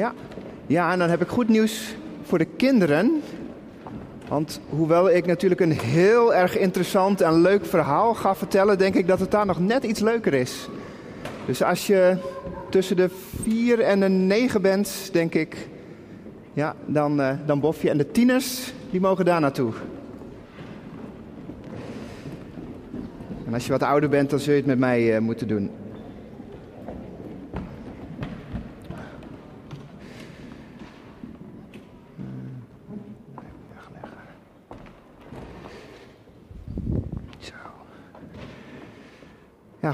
Ja, ja. En dan heb ik goed nieuws voor de kinderen. Want hoewel ik natuurlijk een heel erg interessant en leuk verhaal ga vertellen, denk ik dat het daar nog net iets leuker is. Dus als je tussen de vier en de negen bent, denk ik, ja, dan, uh, dan bof je. En de tieners, die mogen daar naartoe. En als je wat ouder bent, dan zul je het met mij uh, moeten doen.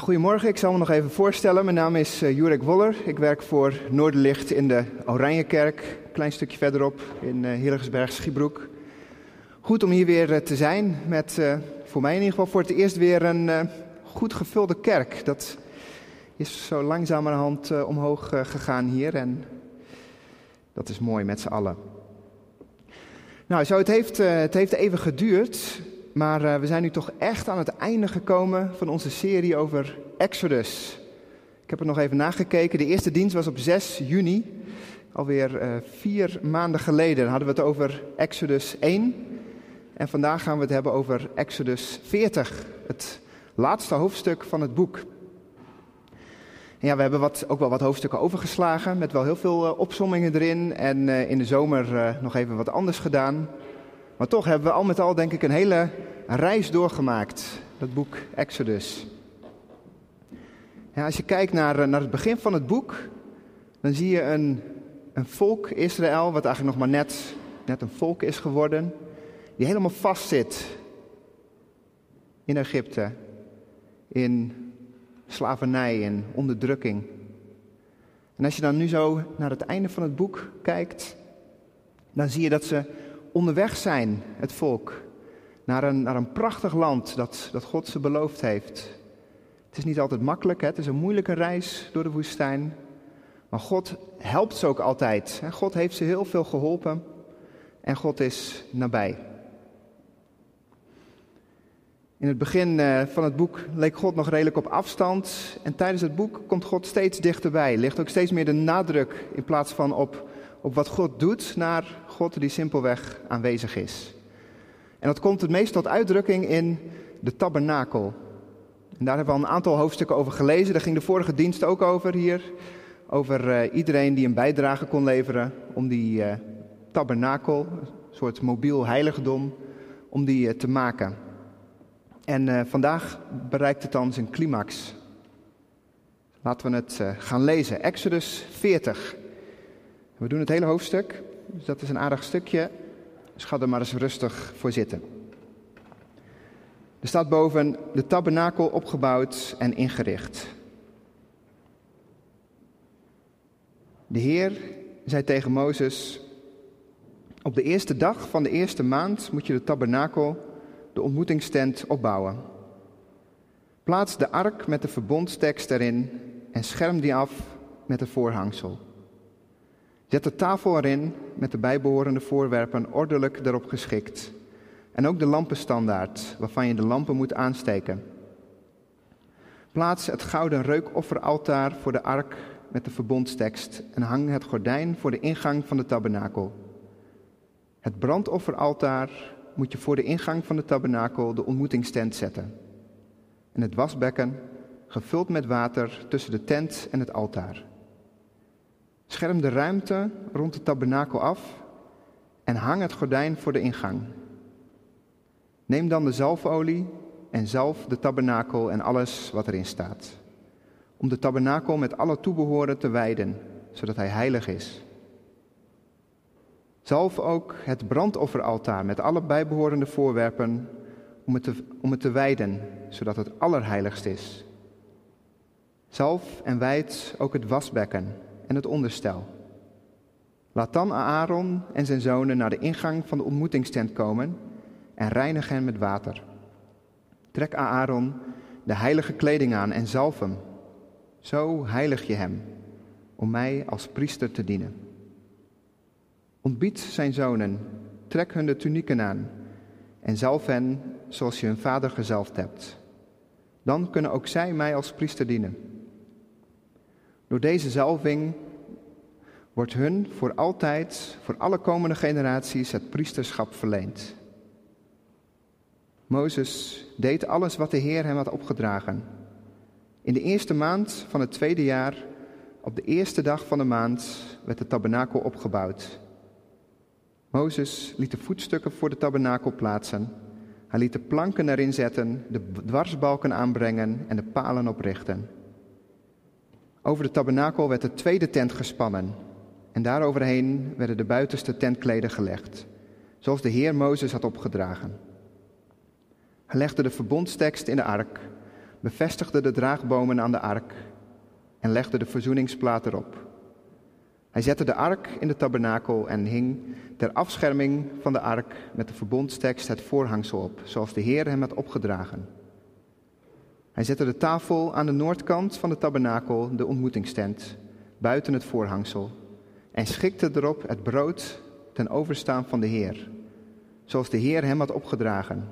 Goedemorgen, ik zal me nog even voorstellen. Mijn naam is uh, Jurek Woller. Ik werk voor Noorderlicht in de Oranjekerk, een klein stukje verderop in uh, Hillegersberg, Schiebroek. Goed om hier weer uh, te zijn met, voor mij in ieder geval voor het eerst weer een goed gevulde kerk. Dat is zo langzamerhand omhoog gegaan hier en dat is mooi met z'n allen. Nou, zo het heeft, het heeft even geduurd maar uh, we zijn nu toch echt aan het einde gekomen van onze serie over Exodus. Ik heb er nog even nagekeken. De eerste dienst was op 6 juni. Alweer uh, vier maanden geleden hadden we het over Exodus 1. En vandaag gaan we het hebben over Exodus 40. Het laatste hoofdstuk van het boek. Ja, we hebben wat, ook wel wat hoofdstukken overgeslagen. Met wel heel veel uh, opsommingen erin. En in de zomer nog even wat anders gedaan. Maar toch hebben we al met al, denk ik, een hele reis doorgemaakt. Dat boek Exodus. Als je kijkt naar, eh, naar het begin van het boek, dan zie je een, een volk Israël, wat eigenlijk nog maar net, net een volk is geworden, die helemaal vastzit in Egypte, in slavernij en onderdrukking. En als je dan nu zo naar het einde van het boek kijkt, dan zie je dat ze onderweg zijn, het volk, naar een, naar een prachtig land dat, dat God ze beloofd heeft. Het is niet altijd makkelijk, hè? het is een moeilijke reis door de woestijn. Maar God helpt ze ook altijd. God heeft ze heel veel geholpen en God is nabij. In het begin eh, van het boek leek God nog redelijk op afstand. En tijdens het boek komt God steeds dichterbij. Ligt ook steeds meer de nadruk in plaats van op, op wat God doet, naar God die simpelweg aanwezig is. En dat komt het meest tot uitdrukking in de tabernakel. En daar hebben we al een aantal hoofdstukken over gelezen. Daar ging de vorige dienst ook over hier. Over uh, iedereen die een bijdrage kon leveren om die uh, tabernakel, een soort mobiel heiligdom, om die uh, te maken. En vandaag bereikt het dan zijn climax. Laten we het gaan lezen. Exodus 40. We doen het hele hoofdstuk. Dus dat is een aardig stukje. Dus ga er maar eens rustig voor zitten. Er staat boven de tabernakel opgebouwd en ingericht. De Heer zei tegen Mozes: Op de eerste dag van de eerste maand moet je de tabernakel, de ontmoetingstent, opbouwen. Plaats de ark met de verbondstekst erin en scherm die af met het voorhangsel. Zet de tafel erin met de bijbehorende voorwerpen ordelijk erop geschikt. En ook de lampenstandaard waarvan je de lampen moet aansteken. Plaats het gouden reukofferaltaar voor de ark met de verbondstekst en hang het gordijn voor de ingang van de tabernakel. Het brandofferaltaar moet je voor de ingang van de tabernakel de ontmoetingstent zetten. En het wasbekken gevuld met water tussen de tent en het altaar. Scherm de ruimte rond de tabernakel af en hang het gordijn voor de ingang. Neem dan de zalfolie en zalf de tabernakel en alles wat erin staat. Om de tabernakel met alle toebehoren te wijden, zodat hij heilig is. Zalf ook het brandofferaltaar met alle bijbehorende voorwerpen om het, te, om het te wijden, zodat het allerheiligst is. Zalf en wijd ook het wasbekken en het onderstel. Laat dan Aaron en zijn zonen naar de ingang van de ontmoetingstent komen en reinig hen met water. Trek Aaron de heilige kleding aan en zalf hem. Zo heilig je hem, om mij als priester te dienen. Ontbied zijn zonen, trek hun de tunieken aan en zalf hen zoals je hun vader gezalfd hebt. Dan kunnen ook zij mij als priester dienen. Door deze zalving wordt hun voor altijd, voor alle komende generaties, het priesterschap verleend. Mozes deed alles wat de Heer hem had opgedragen. In de eerste maand van het tweede jaar, op de eerste dag van de maand, werd de tabernakel opgebouwd. Mozes liet de voetstukken voor de tabernakel plaatsen. Hij liet de planken erin zetten, de dwarsbalken aanbrengen en de palen oprichten. Over de tabernakel werd de tweede tent gespannen en daaroverheen werden de buitenste tentkleden gelegd, zoals de Heer Mozes had opgedragen. Hij legde de verbondstekst in de ark, bevestigde de draagbomen aan de ark en legde de verzoeningsplaat erop. Hij zette de ark in de tabernakel en hing ter afscherming van de ark met de verbondstekst het voorhangsel op, zoals de Heer hem had opgedragen. Hij zette de tafel aan de noordkant van de tabernakel, de ontmoetingstent, buiten het voorhangsel, en schikte erop het brood ten overstaan van de Heer, zoals de Heer hem had opgedragen.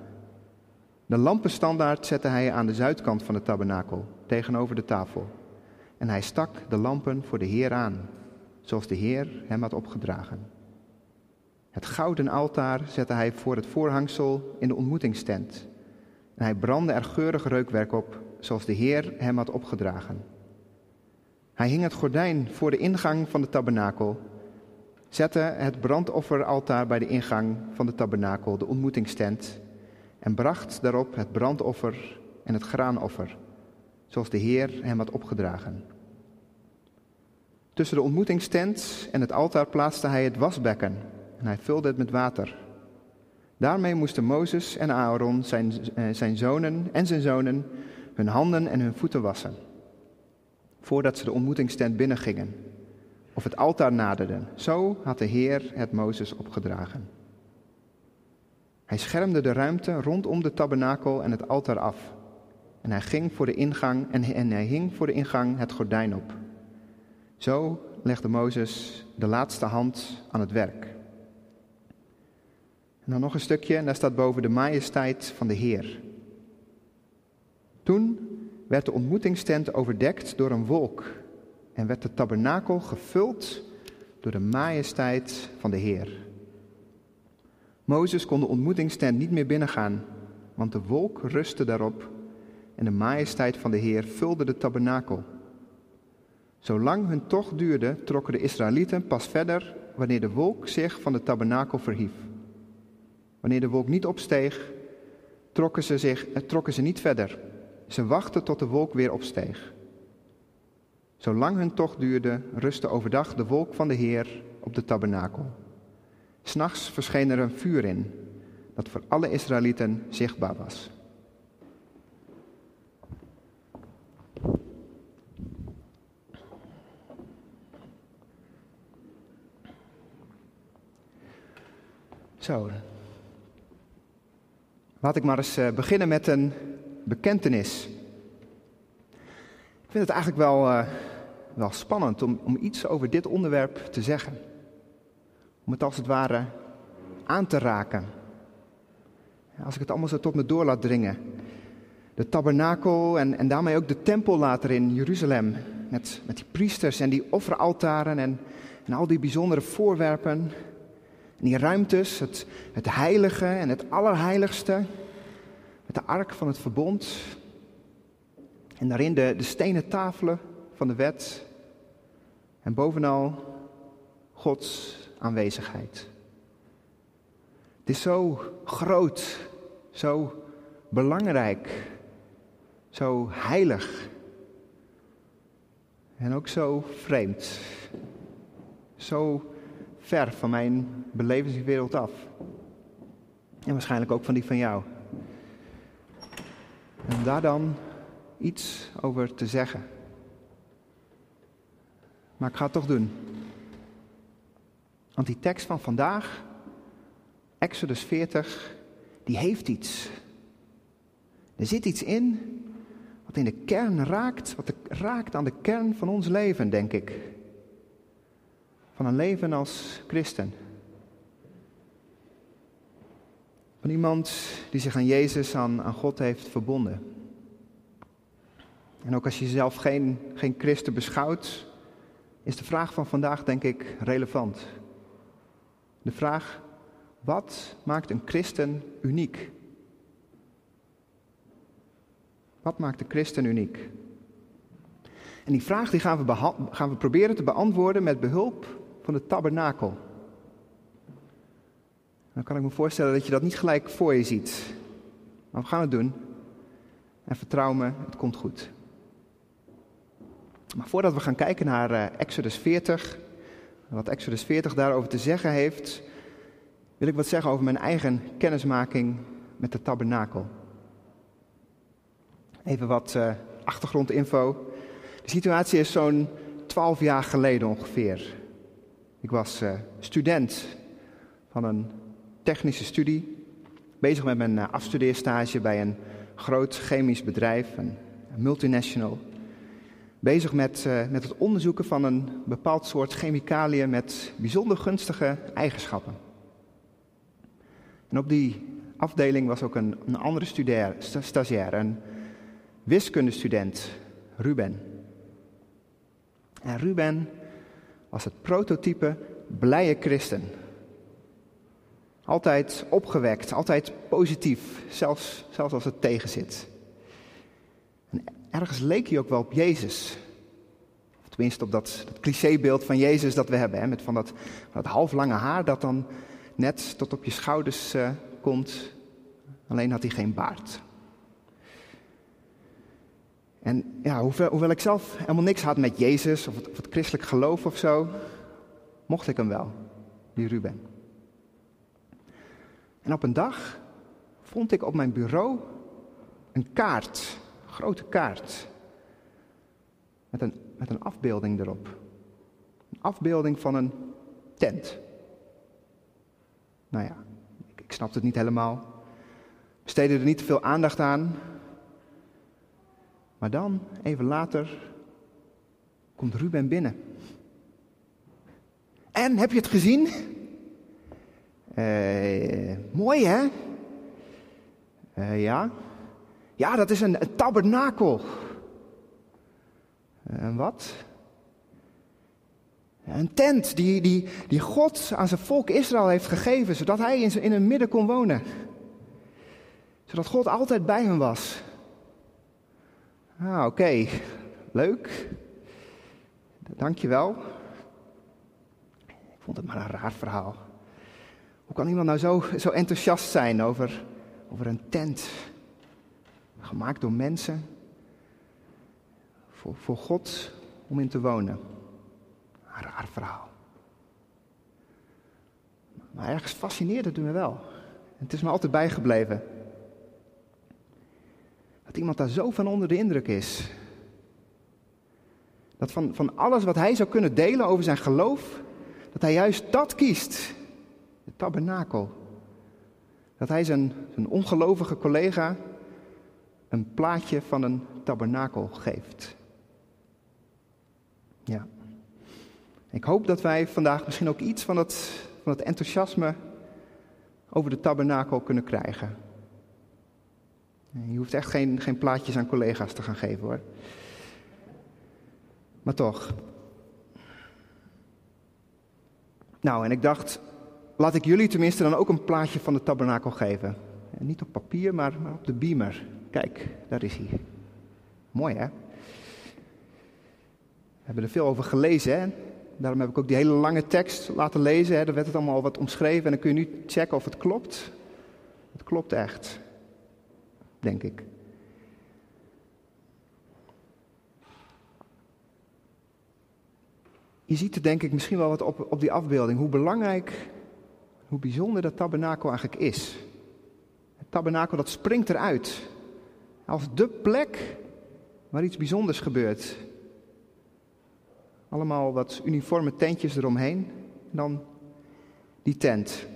De lampenstandaard zette hij aan de zuidkant van de tabernakel, tegenover de tafel. En hij stak de lampen voor de Heer aan, zoals de Heer hem had opgedragen. Het gouden altaar zette hij voor het voorhangsel in de ontmoetingstent. En hij brandde er geurig reukwerk op, zoals de Heer hem had opgedragen. Hij hing het gordijn voor de ingang van de tabernakel, zette het brandofferaltaar bij de ingang van de tabernakel, de ontmoetingstent, en bracht daarop het brandoffer en het graanoffer, zoals de Heer hem had opgedragen. Tussen de ontmoetingstent en het altaar plaatste hij het wasbekken en hij vulde het met water. Daarmee moesten Mozes en Aaron, zijn, eh, zijn zonen en zijn zonen, hun handen en hun voeten wassen. Voordat ze de ontmoetingstent binnengingen of het altaar naderden. Zo had de Heer het Mozes opgedragen. Hij schermde de ruimte rondom de tabernakel en het altaar af. En hij ging voor de ingang en, en hij hing voor de ingang het gordijn op. Zo legde Mozes de laatste hand aan het werk. En dan nog een stukje en daar staat boven de majesteit van de Heer. Toen werd de ontmoetingstent overdekt door een wolk en werd de tabernakel gevuld door de majesteit van de Heer. Mozes kon de ontmoetingstent niet meer binnengaan, want de wolk rustte daarop en de majesteit van de Heer vulde de tabernakel. Zolang hun tocht duurde, trokken de Israëlieten pas verder wanneer de wolk zich van de tabernakel verhief. Wanneer de wolk niet opsteeg, trokken ze, zich, eh, trokken ze niet verder. Ze wachten tot de wolk weer opsteeg. Zolang hun tocht duurde, rustte overdag de wolk van de Heer op de tabernakel. S'nachts verscheen er een vuur in, dat voor alle Israëlieten zichtbaar was. Zo. Laat ik maar eens eh, beginnen met een bekentenis. Ik vind het eigenlijk wel, uh, wel spannend om, om iets over dit onderwerp te zeggen. Om het als het ware aan te raken. Als ik het allemaal zo tot me door laat dringen. De tabernakel en, en daarmee ook de tempel later in Jeruzalem. Met, met die priesters en die offeraltaren en, en al die bijzondere voorwerpen. En die ruimtes, het, het heilige en het allerheiligste. Met de ark van het verbond. En daarin de, de stenen tafelen van de wet. En bovenal Gods aanwezigheid. Het is zo groot, zo belangrijk, zo heilig. En ook zo vreemd. Zo ver van mijn belevingswereld af. En waarschijnlijk ook van die van jou. En daar dan iets over te zeggen. Maar ik ga het toch doen. Want die tekst van vandaag, Exodus 40, die heeft iets. Er zit iets in wat in de kern raakt, wat raakt aan de kern van ons leven, denk ik. Van een leven als christen. Van iemand die zich aan Jezus, aan, aan God heeft verbonden. En ook als je jezelf geen, geen christen beschouwt, is de vraag van vandaag denk ik relevant. De vraag, wat maakt een christen uniek? Wat maakt de christen uniek? En die vraag die gaan, we gaan we proberen te beantwoorden met behulp van de tabernakel. Dan kan ik me voorstellen dat je dat niet gelijk voor je ziet. Maar we gaan het doen. En vertrouw me, het komt goed. Maar voordat we gaan kijken naar uh, Exodus 40, wat Exodus 40 daarover te zeggen heeft, wil ik wat zeggen over mijn eigen kennismaking met de tabernakel. Even wat uh, achtergrondinfo. De situatie is zo'n 12 jaar geleden ongeveer. Ik was uh, student van een technische studie, bezig met mijn afstudeerstage bij een groot chemisch bedrijf, een, multinational bezig met, uh, met het onderzoeken van een bepaald soort chemicaliën met bijzonder gunstige eigenschappen. En op die afdeling was ook een, een andere studeer, stagiair, een wiskundestudent, Ruben. En Ruben was het prototype blije christen. Altijd opgewekt, altijd positief, zelfs, zelfs als het tegenzit. En ergens leek hij ook wel op Jezus. Of tenminste op dat, clichébeeld van Jezus dat we hebben. Hè, met van dat, van dat halflange haar dat dan net tot op je schouders uh, komt. Alleen had hij geen baard. En ja, hoewel, hoewel, ik zelf helemaal niks had met Jezus of het, christelijk geloof of zo, mocht ik hem wel, die Ruben. En op een dag vond ik op mijn bureau een kaart grote kaart. Met een, met een afbeelding erop. Een afbeelding van een tent. Nou ja, ik, ik snapte het niet helemaal. Besteedde er niet te veel aandacht aan. Maar dan, even later, komt Ruben binnen. En, heb je het gezien? Uh, mooi hè? Uh, ja. Ja, dat is een, tabernakel. En wat? Een tent die, die, die God aan zijn volk Israël heeft gegeven, zodat hij in, in hun midden kon wonen. Zodat God altijd bij hem was. Ah, oké. Leuk. Dankjewel. Ik vond het maar een raar verhaal. Hoe kan iemand nou zo, zo enthousiast zijn over, over een tent? gemaakt door mensen, voor, voor God om in te wonen. Raar verhaal. Maar ergens fascineert het me wel. Het is me altijd bijgebleven. Dat iemand daar zo van onder de indruk is. Dat van, van alles wat hij zou kunnen delen over zijn geloof, dat hij juist dat kiest. De tabernakel. Dat hij zijn, zijn ongelovige collega een plaatje van een tabernakel geeft. Ja. Ik hoop dat wij vandaag misschien ook iets van het, van het enthousiasme over de tabernakel kunnen krijgen. Je hoeft echt geen, geen plaatjes aan collega's te gaan geven hoor. Maar toch. Nou, en ik dacht, laat ik jullie tenminste dan ook een plaatje van de tabernakel geven. Niet op papier, maar, maar op de beamer. Kijk, daar is hij. Mooi hè? We hebben er veel over gelezen hè? Daarom heb ik ook die hele lange tekst laten lezen. Hè? Daar werd het allemaal wat omschreven en dan kun je nu checken of het klopt. Het klopt echt, denk ik. Je ziet er denk ik misschien wel wat op, op die afbeelding, hoe belangrijk, hoe bijzonder dat tabernakel eigenlijk is. Het tabernakel dat springt eruit. Als de plek waar iets bijzonders gebeurt. Allemaal wat uniforme tentjes eromheen. En dan die tent.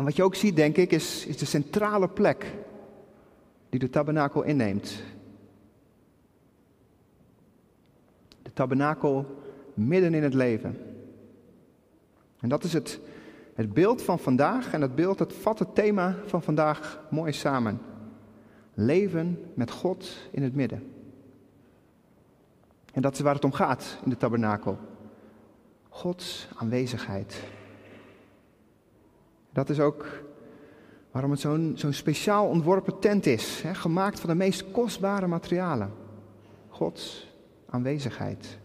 En wat je ook ziet, denk ik, is, is de centrale plek die de tabernakel inneemt. De tabernakel midden in het leven. En dat is het, het beeld van vandaag en het beeld, dat vat het thema van vandaag mooi samen. Leven met God in het midden. En dat is waar het om gaat in de tabernakel. Gods aanwezigheid. Dat is ook waarom het zo'n speciaal ontworpen tent is, hè, gemaakt van de meest kostbare materialen. Gods aanwezigheid.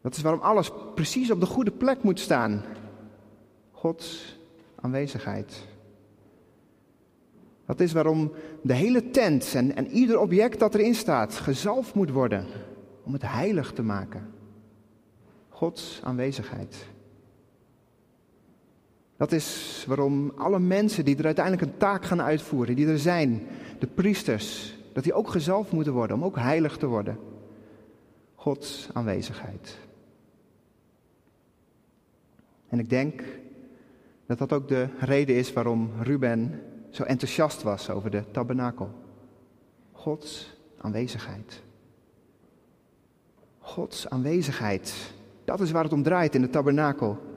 Dat is waarom alles precies op de goede plek moet staan. Gods aanwezigheid. Dat is waarom de hele tent en, en ieder object dat erin staat gezalfd moet worden om het heilig te maken. Gods aanwezigheid. Dat is waarom alle mensen die er uiteindelijk een taak gaan uitvoeren, die er zijn, de priesters, dat die ook gezalfd moeten worden om ook heilig te worden. Gods aanwezigheid. En ik denk dat dat ook de reden is waarom Ruben zo enthousiast was over de tabernakel. Gods aanwezigheid. Gods aanwezigheid. Dat is waar het om draait in de tabernakel.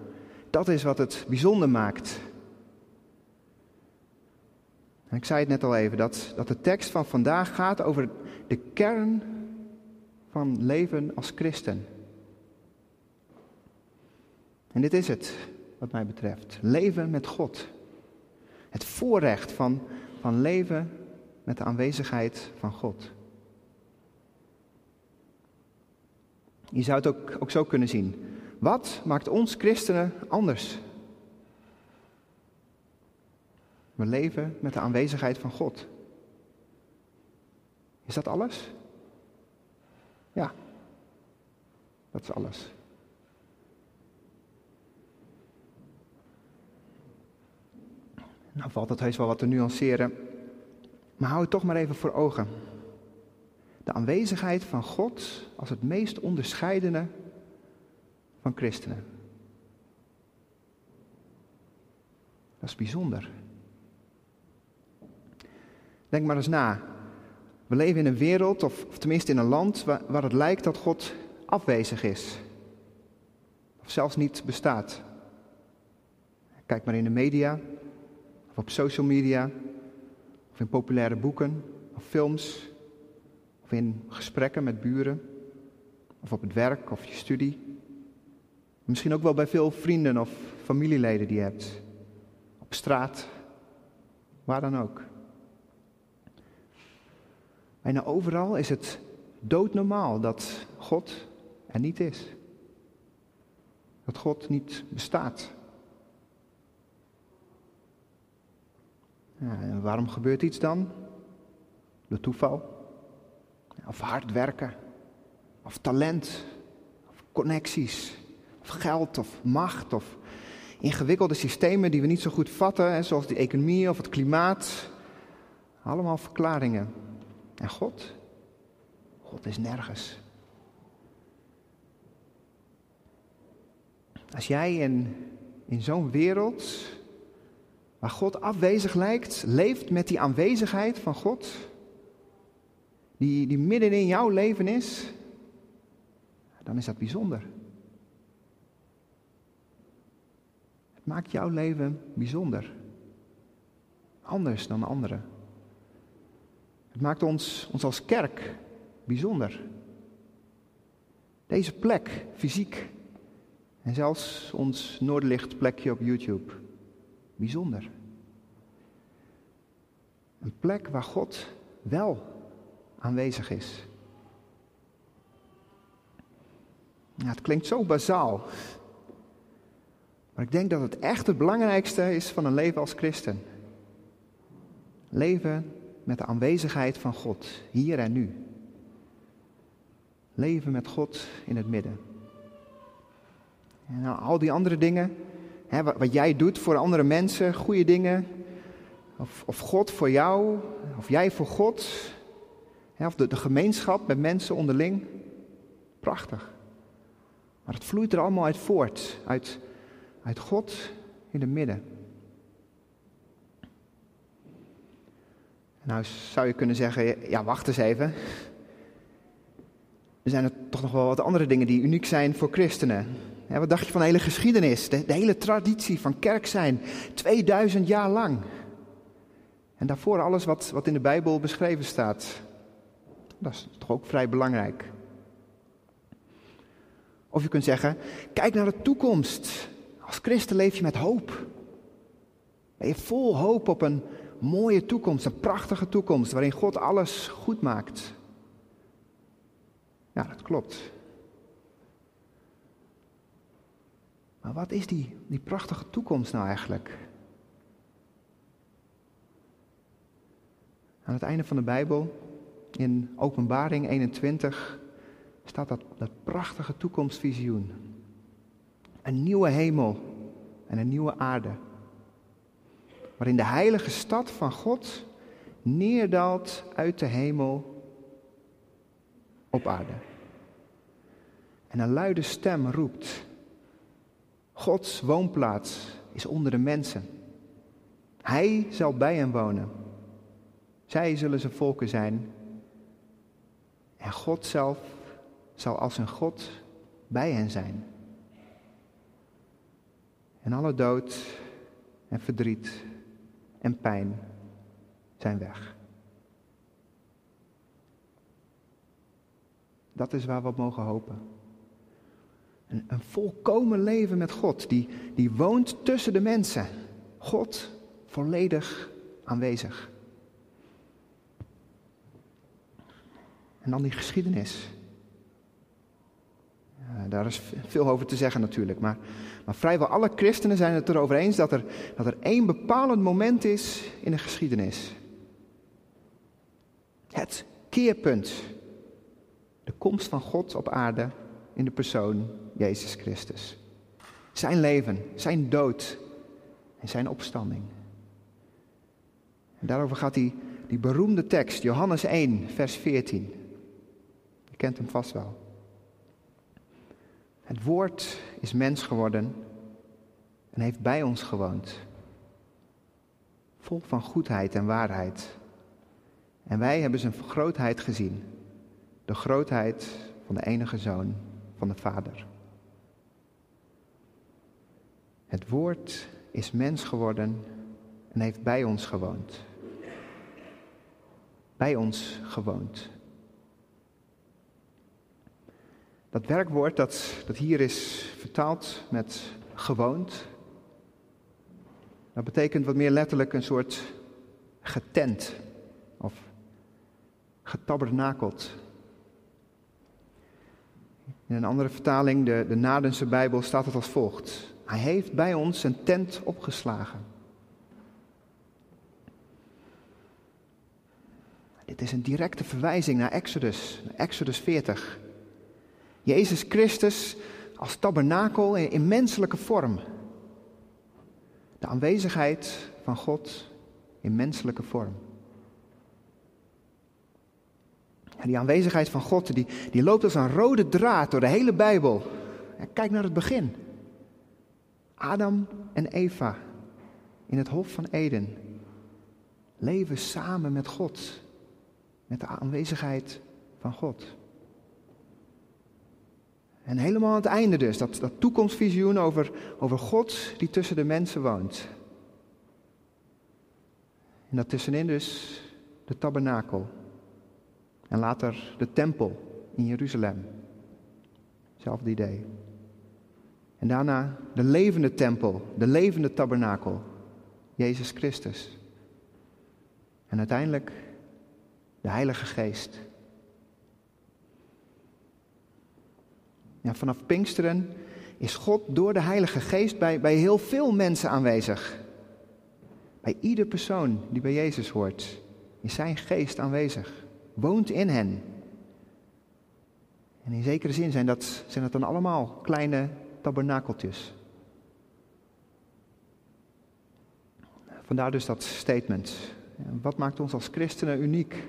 Dat is wat het bijzonder maakt. En ik zei het net al even, dat, dat de tekst van vandaag gaat over de kern van leven als christen. En dit is het, wat mij betreft. Leven met God. Het voorrecht van, van leven met de aanwezigheid van God. Je zou het ook, ook zo kunnen zien. Wat maakt ons christenen anders? We leven met de aanwezigheid van God. Is dat alles? Ja, dat is alles. Nou valt het heus wel wat te nuanceren, maar hou het toch maar even voor ogen. De aanwezigheid van God als het meest onderscheidende van christenen. Dat is bijzonder. Denk maar eens na. We leven in een wereld, of, tenminste in een land, waar, waar het lijkt dat God afwezig is. Of zelfs niet bestaat. Kijk maar in de media, of op social media, of in populaire boeken, of films, of in gesprekken met buren, of op het werk of je studie. Misschien ook wel bij veel vrienden of familieleden die je hebt. Op straat, waar dan ook. Bijna overal is het doodnormaal dat God er niet is. Dat God niet bestaat. En waarom gebeurt iets dan? Door toeval? Of hard werken? Of talent? Of connecties? Geld? Of macht? Of ingewikkelde systemen die we niet zo goed vatten, zoals de economie of het klimaat? Allemaal verklaringen. En God? God is nergens. Als jij in, in zo'n wereld waar God afwezig lijkt, leeft met die aanwezigheid van God, die, die midden in jouw leven is, dan is dat bijzonder. Maakt jouw leven bijzonder. Anders dan anderen. Het maakt ons, ons als kerk bijzonder. Deze plek, fysiek, en zelfs ons Noordlicht-plekje op YouTube, bijzonder. Een plek waar God wel aanwezig is. Ja, het klinkt zo bazaal. Maar ik denk dat het echt het belangrijkste is van een leven als christen. Leven met de aanwezigheid van God, hier en nu. Leven met God in het midden. En nou, al die andere dingen, hè, wat, jij doet voor andere mensen, goede dingen, of, of God voor jou, of jij voor God, hè, of de, de gemeenschap met mensen onderling, prachtig. Maar het vloeit er allemaal uit voort, uit, uit God in het midden. Nou zou je kunnen zeggen, ja wacht eens even. Er zijn er toch nog wel wat andere dingen die uniek zijn voor christenen. wat dacht je van de hele geschiedenis, de, de, hele traditie van kerk zijn, 2000 jaar lang. En daarvoor alles wat, wat in de Bijbel beschreven staat. Dat is toch ook vrij belangrijk. Of je kunt zeggen, kijk naar de toekomst. Als christen leef je met hoop. Ben je vol hoop op een mooie toekomst, een prachtige toekomst waarin God alles goed maakt. Ja, dat klopt. Maar wat is die, die prachtige toekomst nou eigenlijk? Aan het einde van de Bijbel, in Openbaring 21, staat dat, dat prachtige toekomstvisioen. Een nieuwe hemel en een nieuwe aarde. Waarin de heilige stad van God neerdaalt uit de hemel op aarde. En een luide stem roept: Gods woonplaats is onder de mensen. Hij zal bij hen wonen. Zij zullen zijn volken zijn. En God zelf zal als een God bij hen zijn. En alle dood en verdriet en pijn zijn weg. Dat is waar we op mogen hopen. Een, een volkomen leven met God, die, die woont tussen de mensen. God volledig aanwezig. En dan die geschiedenis. Ja, daar is veel over te zeggen natuurlijk, maar, maar vrijwel alle christenen zijn het erover eens dat er, dat er één bepalend moment is in de geschiedenis. Het keerpunt. De komst van God op aarde in de persoon Jezus Christus. Zijn leven, zijn dood en zijn opstanding. En daarover gaat die, die beroemde tekst, Johannes 1, vers 14. Je kent hem vast wel. Het woord is mens geworden en heeft bij ons gewoond. Vol van goedheid en waarheid. En wij hebben zijn grootheid gezien. De grootheid van de enige zoon van de Vader. Het woord is mens geworden en heeft bij ons gewoond. Bij ons gewoond. Dat werkwoord dat, dat hier is vertaald met gewoond, dat betekent wat meer letterlijk een soort getent of getabernakeld. In een andere vertaling, de, de Nadense Bijbel, staat het als volgt. Hij heeft bij ons een tent opgeslagen. Dit is een directe verwijzing naar Exodus, Exodus 40. Jezus Christus als tabernakel in menselijke vorm. De aanwezigheid van God in menselijke vorm. En die aanwezigheid van God, die, die loopt als een rode draad door de hele Bijbel. kijk naar het begin. Adam en Eva in het Hof van Eden leven samen met God, met de aanwezigheid van God. En helemaal aan het einde dus, dat, dat toekomstvisioen over, over God die tussen de mensen woont. En daartussenin dus de tabernakel. En later de tempel in Jeruzalem. Hetzelfde idee. En daarna de levende tempel, de levende tabernakel, Jezus Christus. En uiteindelijk de Heilige Geest. Ja, vanaf Pinksteren is God door de Heilige Geest bij, bij heel veel mensen aanwezig. Bij ieder persoon die bij Jezus hoort, is zijn geest aanwezig, woont in hen. En in zekere zin zijn dat, zijn dat dan allemaal kleine tabernakeltjes. Vandaar dus dat statement. Wat maakt ons als christenen uniek?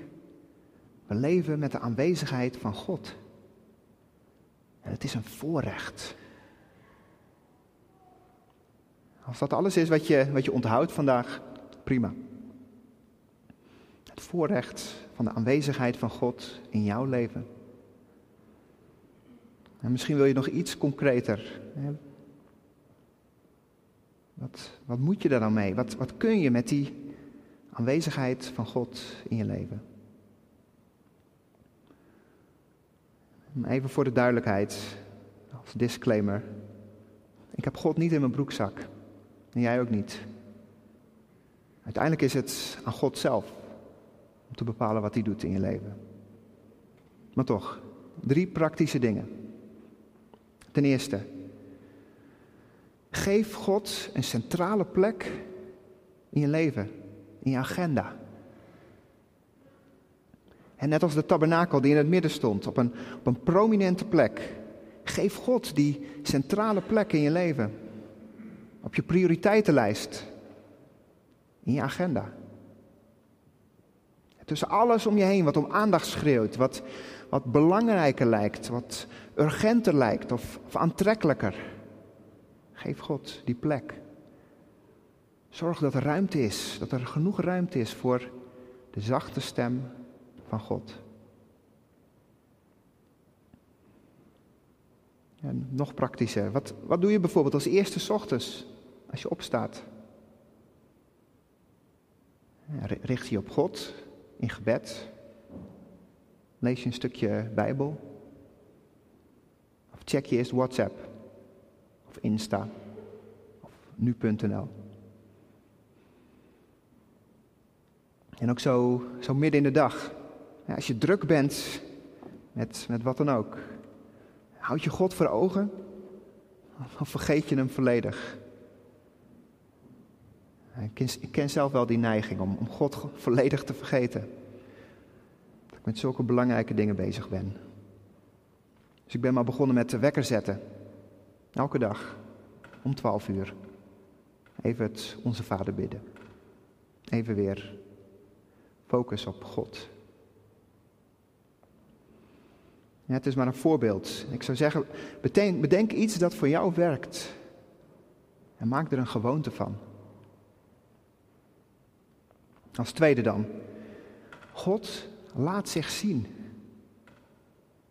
We leven met de aanwezigheid van God. En het is een voorrecht. Als dat alles is wat je, wat je onthoudt vandaag, prima. Het voorrecht van de aanwezigheid van God in jouw leven. En misschien wil je nog iets concreter. Wat, wat moet je daar dan mee? Wat, wat kun je met die aanwezigheid van God in je leven? Even voor de duidelijkheid. Als disclaimer. Ik heb God niet in mijn broekzak. En jij ook niet. Uiteindelijk is het aan God zelf om te bepalen wat hij doet in je leven. Maar toch, drie praktische dingen. Ten eerste, geef God een centrale plek in je leven, in je agenda. En net als de tabernakel die in het midden stond, op een, op een prominente plek. Geef God die centrale plek in je leven. Op je prioriteitenlijst. In je agenda. Tussen alles om je heen wat om aandacht schreeuwt, wat, wat belangrijker lijkt, wat urgenter lijkt of, of aantrekkelijker. Geef God die plek. Zorg dat er ruimte is, dat er genoeg ruimte is voor de zachte stem van God. En nog praktischer. Wat, wat doe je bijvoorbeeld als eerste ochtends als je opstaat? Richt je op God in gebed? Lees je een stukje Bijbel? Of check je eerst WhatsApp? Of Insta? Of nu.nl? En ook zo, zo midden in de dag. Als je druk bent met, met wat dan ook. Houd je God voor ogen? Of vergeet je hem volledig? Ik ken, ik ken zelf wel die neiging om, om God volledig te vergeten. Dat ik met zulke belangrijke dingen bezig ben. Dus ik ben maar begonnen met de wekker zetten. Elke dag. Om twaalf uur. Even het Onze Vader bidden. Even weer focus op God. Ja, het is maar een voorbeeld. Ik zou zeggen, bedenk iets dat voor jou werkt. En maak er een gewoonte van. Als tweede dan. God laat zich zien.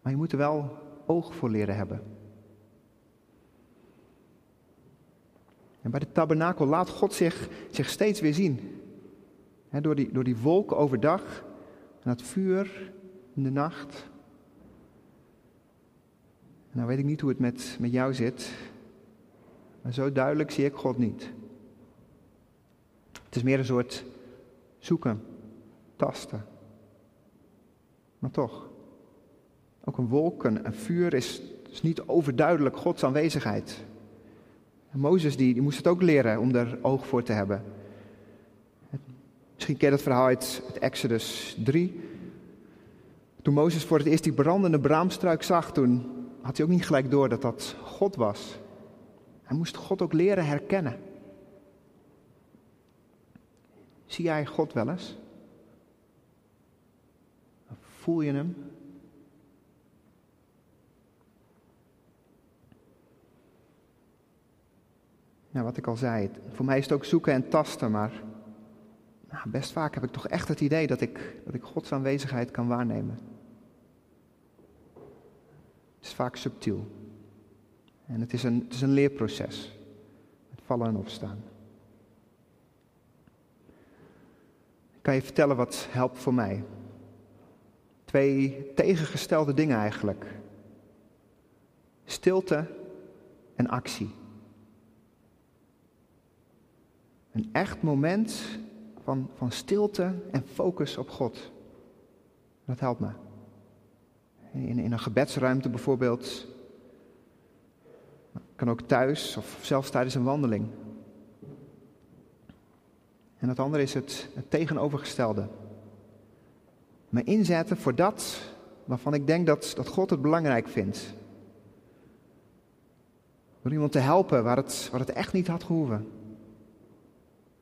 Maar je moet er wel oog voor leren hebben. En bij de tabernakel laat God zich, zich steeds weer zien. door, die, door die wolken overdag en het vuur in de nacht. Nou weet ik niet hoe het met, met jou zit, maar zo duidelijk zie ik God niet. Het is meer een soort zoeken, tasten. Maar toch, ook een wolk, een, vuur is, is, niet overduidelijk Gods aanwezigheid. Mozes die, die moest het ook leren om er oog voor te hebben. Misschien ken je dat verhaal uit Exodus 3. Toen Mozes voor het eerst die brandende braamstruik zag, toen had hij ook niet gelijk door dat dat God was. Hij moest God ook leren herkennen. Zie jij God wel eens? Voel je hem? Ja, wat ik al zei, voor mij is het ook zoeken en tasten, maar nou, best vaak heb ik toch echt het idee dat ik, dat ik Gods aanwezigheid kan waarnemen. Het is vaak subtiel. En het is een, het is een leerproces. Het vallen en opstaan. Ik kan je vertellen wat helpt voor mij. Twee tegengestelde dingen eigenlijk. Stilte en actie. Een echt moment van, van stilte en focus op God. Dat helpt me. In, in een gebedsruimte bijvoorbeeld. Kan ook thuis of zelfs tijdens een wandeling. En het andere is het, het tegenovergestelde. Me inzetten voor dat waarvan ik denk dat, dat God het belangrijk vindt. Door iemand te helpen waar het, waar het echt niet had gehoeven.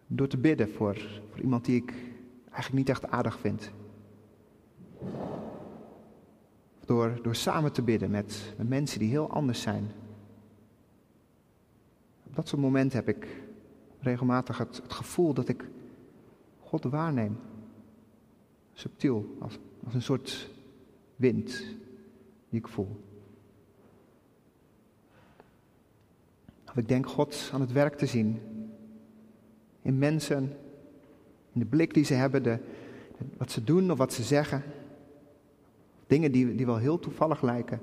Door te bidden voor, voor iemand die ik eigenlijk niet echt aardig vind. Door, door samen te bidden met, met mensen die heel anders zijn. Op dat soort momenten heb ik regelmatig het, gevoel dat ik God waarneem. Subtiel, als, als een soort wind die ik voel. Of ik denk God aan het werk te zien. In mensen, in de blik die ze hebben, de, wat ze doen of wat ze zeggen. Dingen die, die wel heel toevallig lijken.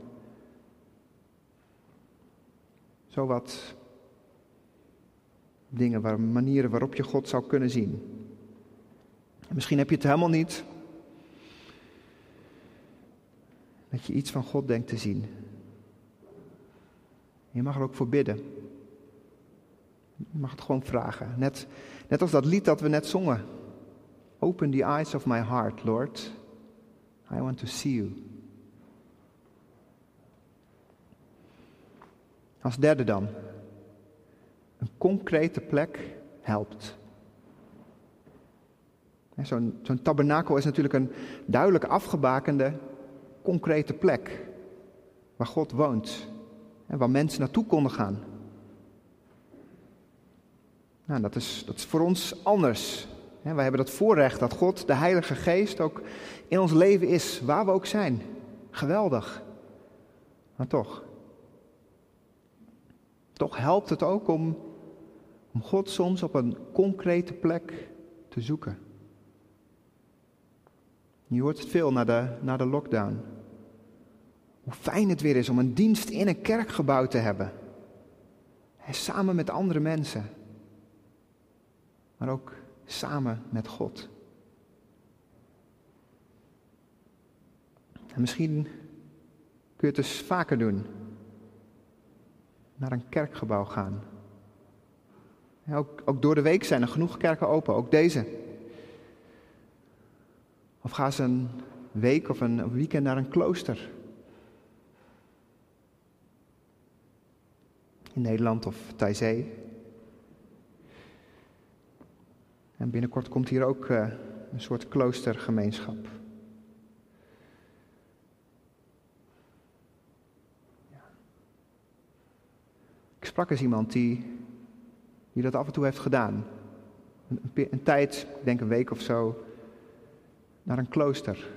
Zo wat dingen, waar, manieren waarop je God zou kunnen zien. misschien heb je het helemaal niet. Dat je iets van God denkt te zien. Je mag er ook voor bidden. Je mag het gewoon vragen. Net, net als dat lied dat we net zongen. Open the eyes of my heart, Lord. I want to see you. Als derde dan. Een concrete plek helpt. Zo'n zo tabernakel is natuurlijk een duidelijk afgebakende, concrete plek. Waar God woont. En waar mensen naartoe konden gaan. Nou, dat is, dat is voor ons anders. Wij hebben dat voorrecht dat God, de Heilige Geest, ook in ons leven is, waar we ook zijn. Geweldig. Maar toch. Toch helpt het ook om, om God soms op een concrete plek te zoeken. Je hoort het veel na de, na de lockdown. Hoe fijn het weer is om een dienst in een kerkgebouw te hebben. samen met andere mensen. Maar ook samen met God. En misschien kun je het dus vaker doen. Naar een kerkgebouw gaan. ook, door de week zijn er genoeg kerken open, ook deze. Of ga eens een week of een weekend naar een klooster. In Nederland of Taizee. En binnenkort komt hier ook uh, een soort kloostergemeenschap. Ja. Ik sprak eens iemand die, die dat af en toe heeft gedaan. Een, een tijd, ik denk een week of zo, naar een klooster.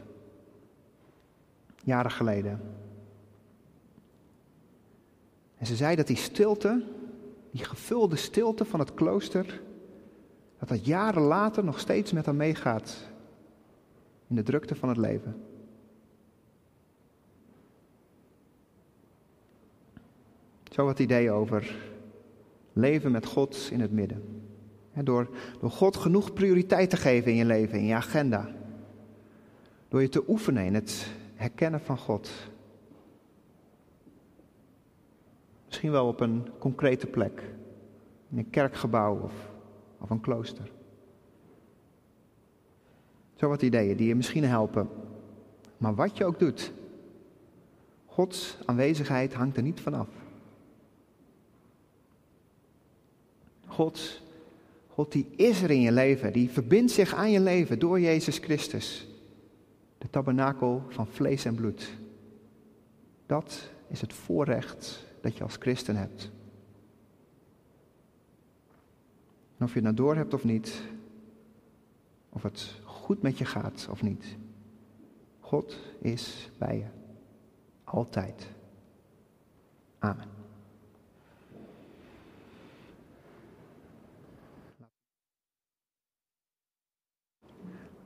Jaren geleden. En ze zei dat die stilte, die gevulde stilte van het klooster, dat dat jaren later nog steeds met haar meegaat in de drukte van het leven. Zo wat idee over leven met God in het midden. door, door God genoeg prioriteit te geven in je leven, in je agenda. Door je te oefenen in het herkennen van God. Misschien wel op een concrete plek. In een kerkgebouw of, of een klooster. Zo wat ideeën die je misschien helpen. Maar wat je ook doet, Gods aanwezigheid hangt er niet vanaf. God, God die is er in je leven, die verbindt zich aan je leven door Jezus Christus. De tabernakel van vlees en bloed. Dat is het voorrecht dat je als christen hebt. En of je het nou door hebt of niet, of het goed met je gaat of niet, God is bij je. Altijd. Amen.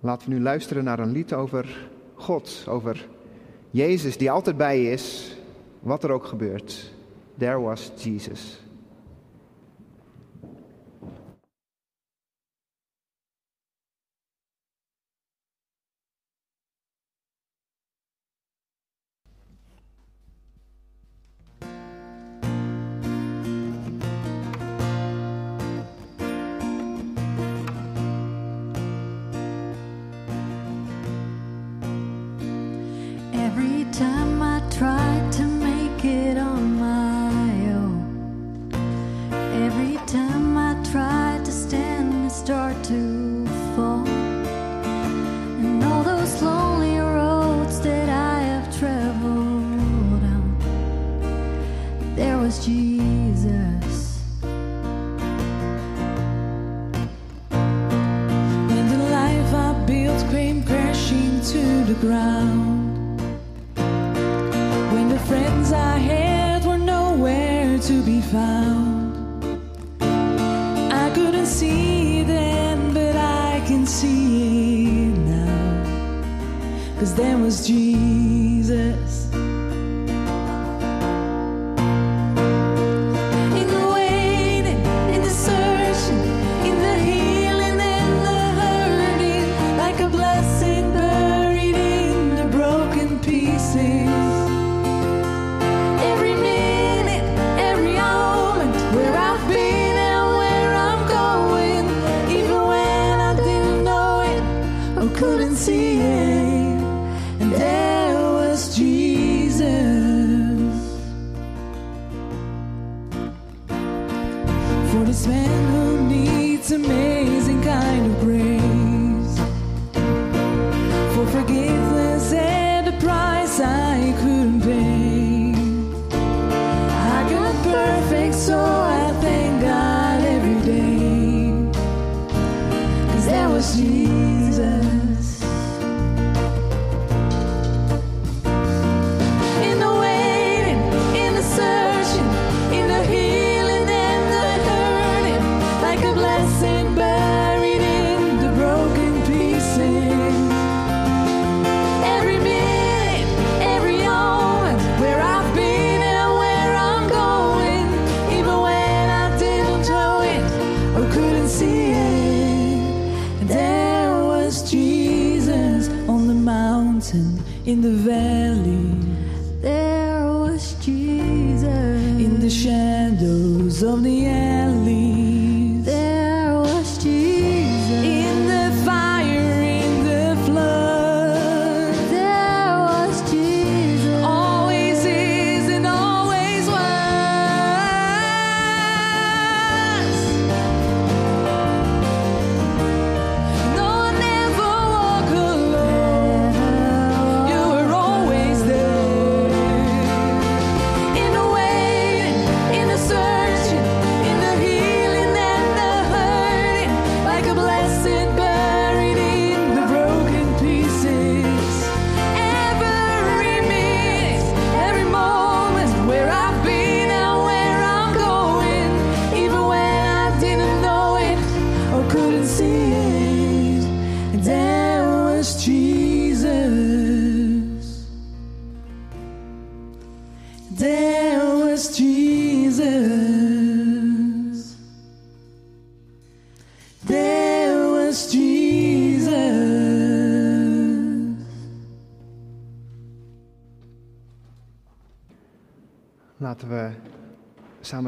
Laten we nu luisteren naar een lied over God, over Jezus die altijd bij je is, wat er ook gebeurt. There was Jesus.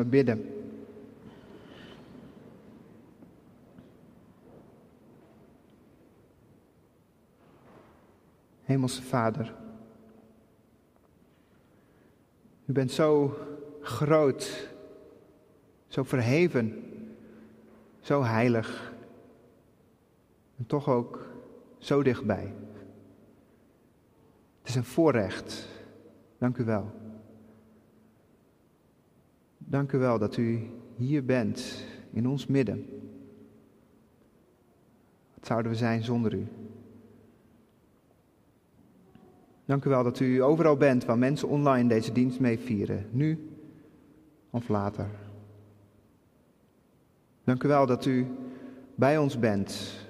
Bidden. Hemelse Vader, u bent zo groot, zo verheven, zo heilig en toch ook zo dichtbij. Het is een voorrecht. Dank u wel. Dank u wel dat u hier bent, in ons midden. Wat zouden we zijn zonder u? Dank u wel dat u overal bent waar mensen online deze dienst mee vieren, nu of later. Dank u wel dat u bij ons bent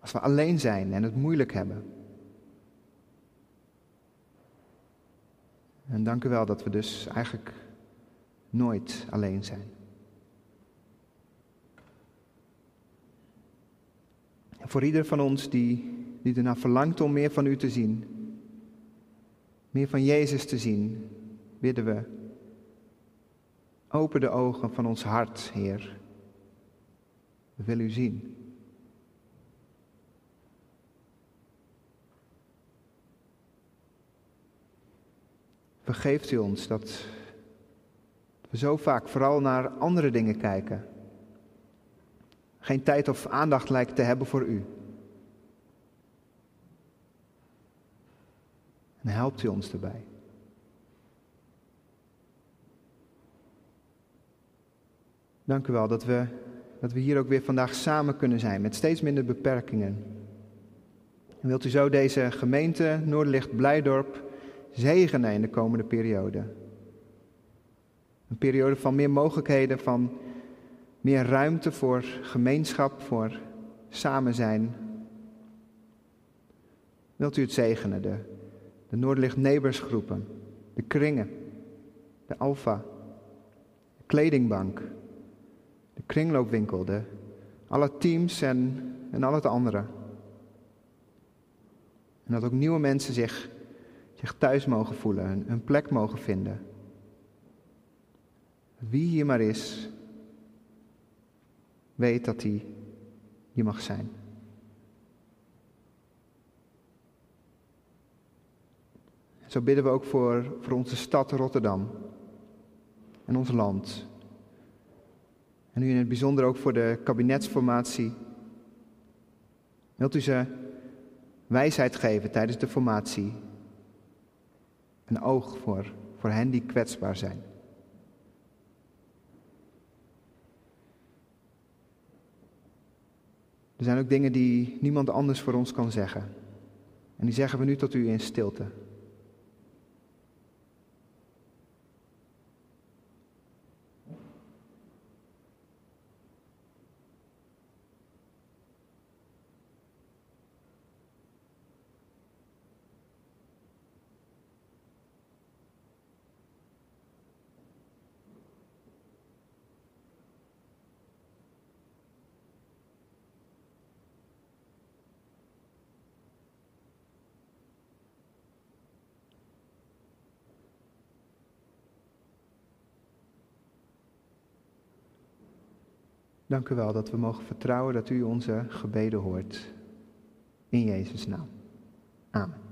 als we alleen zijn en het moeilijk hebben. En dank u wel dat we dus eigenlijk nooit alleen zijn. voor ieder van ons die, die ernaar verlangt om meer van u te zien, meer van Jezus te zien, bidden we. Open de ogen van ons hart, Heer. We willen u zien. Vergeeft u ons dat we zo vaak vooral naar andere dingen kijken. Geen tijd of aandacht lijkt te hebben voor u. En helpt u ons erbij. Dank u wel dat we, dat we hier ook weer vandaag samen kunnen zijn met steeds minder beperkingen. En wilt u zo deze gemeente Noorderlicht Blijdorp zegenen in de komende periode? Een periode van meer mogelijkheden, van meer ruimte voor gemeenschap, voor samen zijn. Wilt u het zegenen, de, de Noordlicht Neighborsgroepen, de kringen, de Alfa, de kledingbank, de kringloopwinkel, de, alle teams en, en al het andere. En dat ook nieuwe mensen zich, zich thuis mogen voelen, een plek mogen vinden. Wie hier maar is, weet dat hij hier mag zijn. Zo bidden we ook voor, voor onze stad Rotterdam en ons land. En nu in het bijzonder ook voor de kabinetsformatie. Wilt u ze wijsheid geven tijdens de formatie? Een oog voor, voor hen die kwetsbaar zijn. Er zijn ook dingen die niemand anders voor ons kan zeggen. En die zeggen we nu tot u in stilte. Dank u wel dat we mogen vertrouwen dat u onze gebeden hoort. In Jezus' naam. Amen.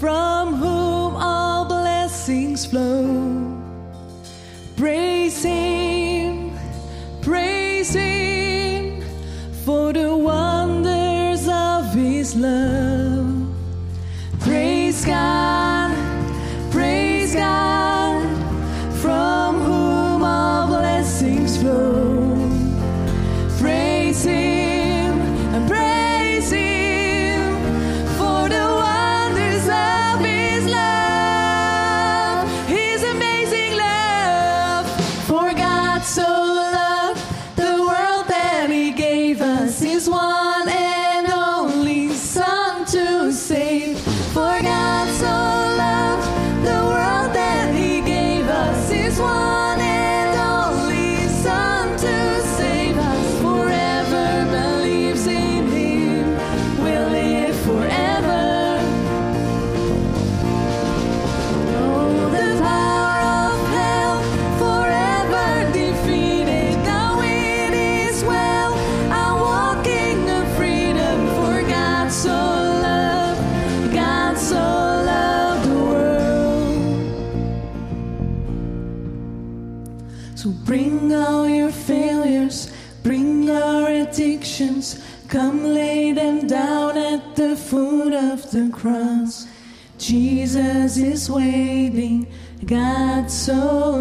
From whom all blessings flow. Is waiting. God so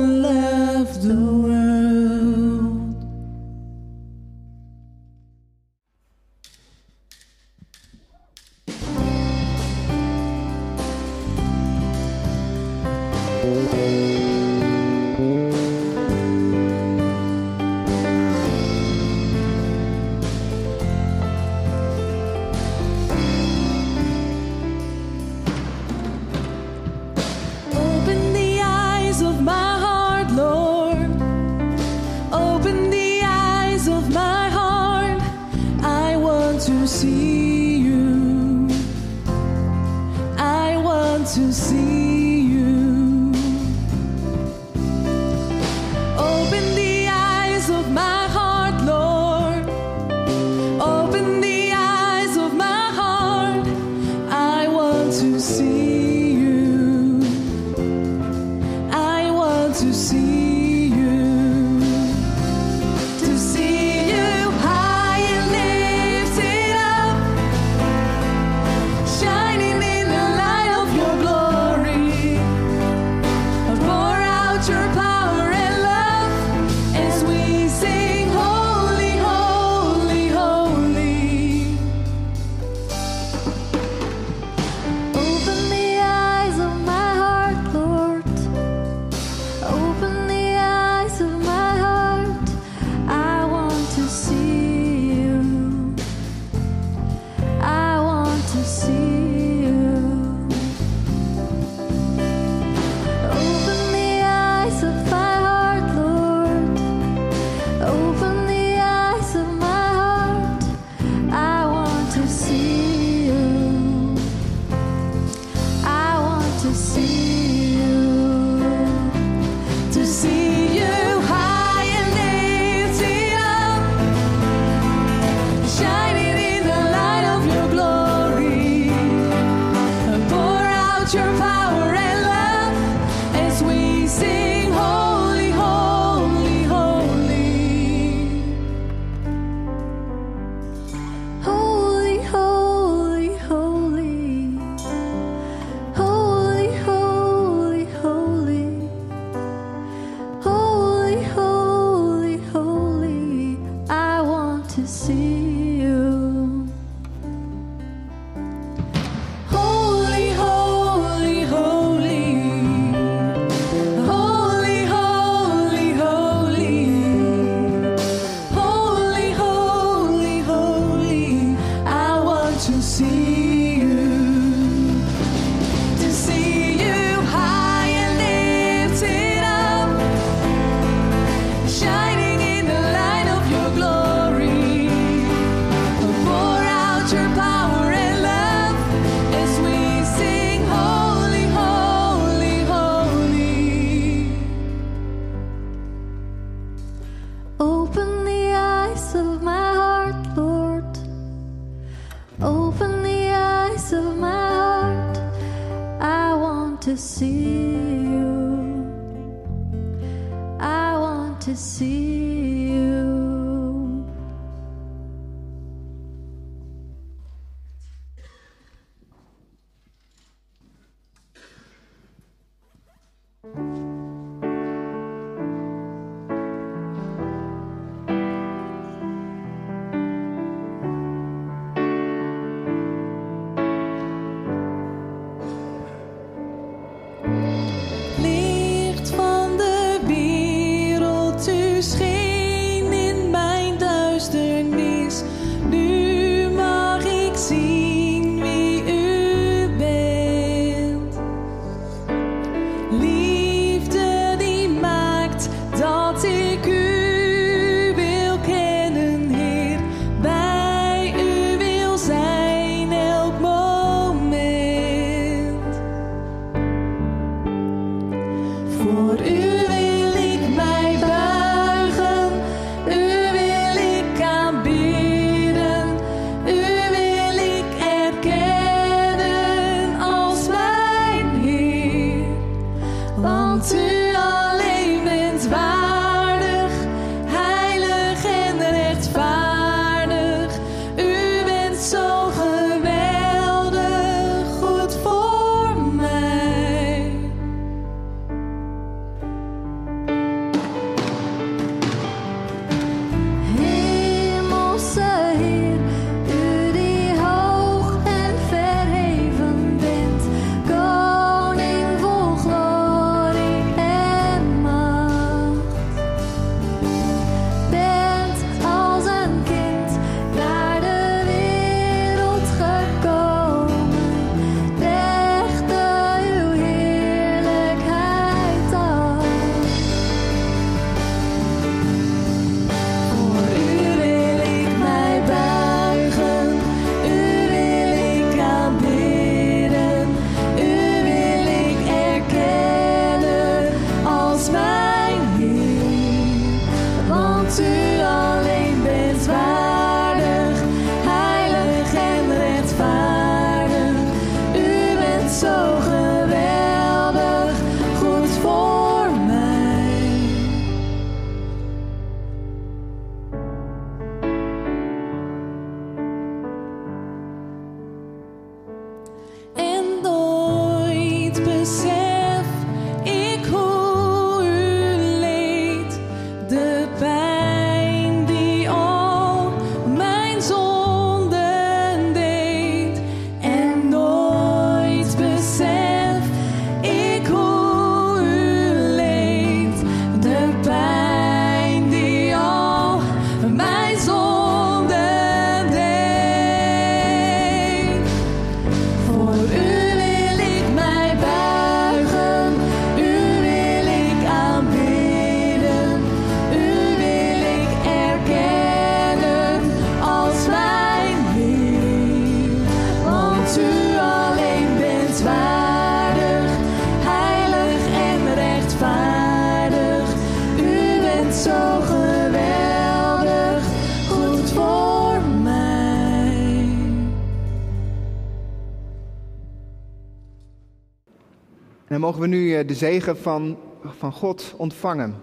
mogen we nu eh, de zegen van, van God ontvangen.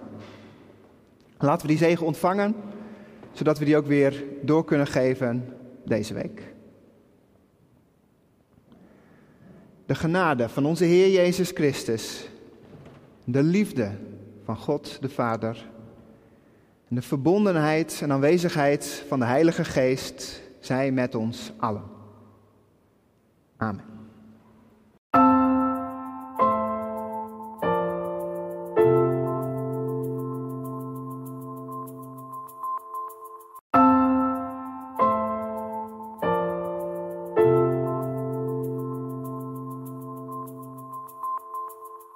Laten we die zegen ontvangen, zodat we die ook weer door kunnen geven deze week. De genade van onze Heer Jezus Christus, de liefde van God de Vader en de verbondenheid en aanwezigheid van de Heilige Geest zij met ons allen. Amen.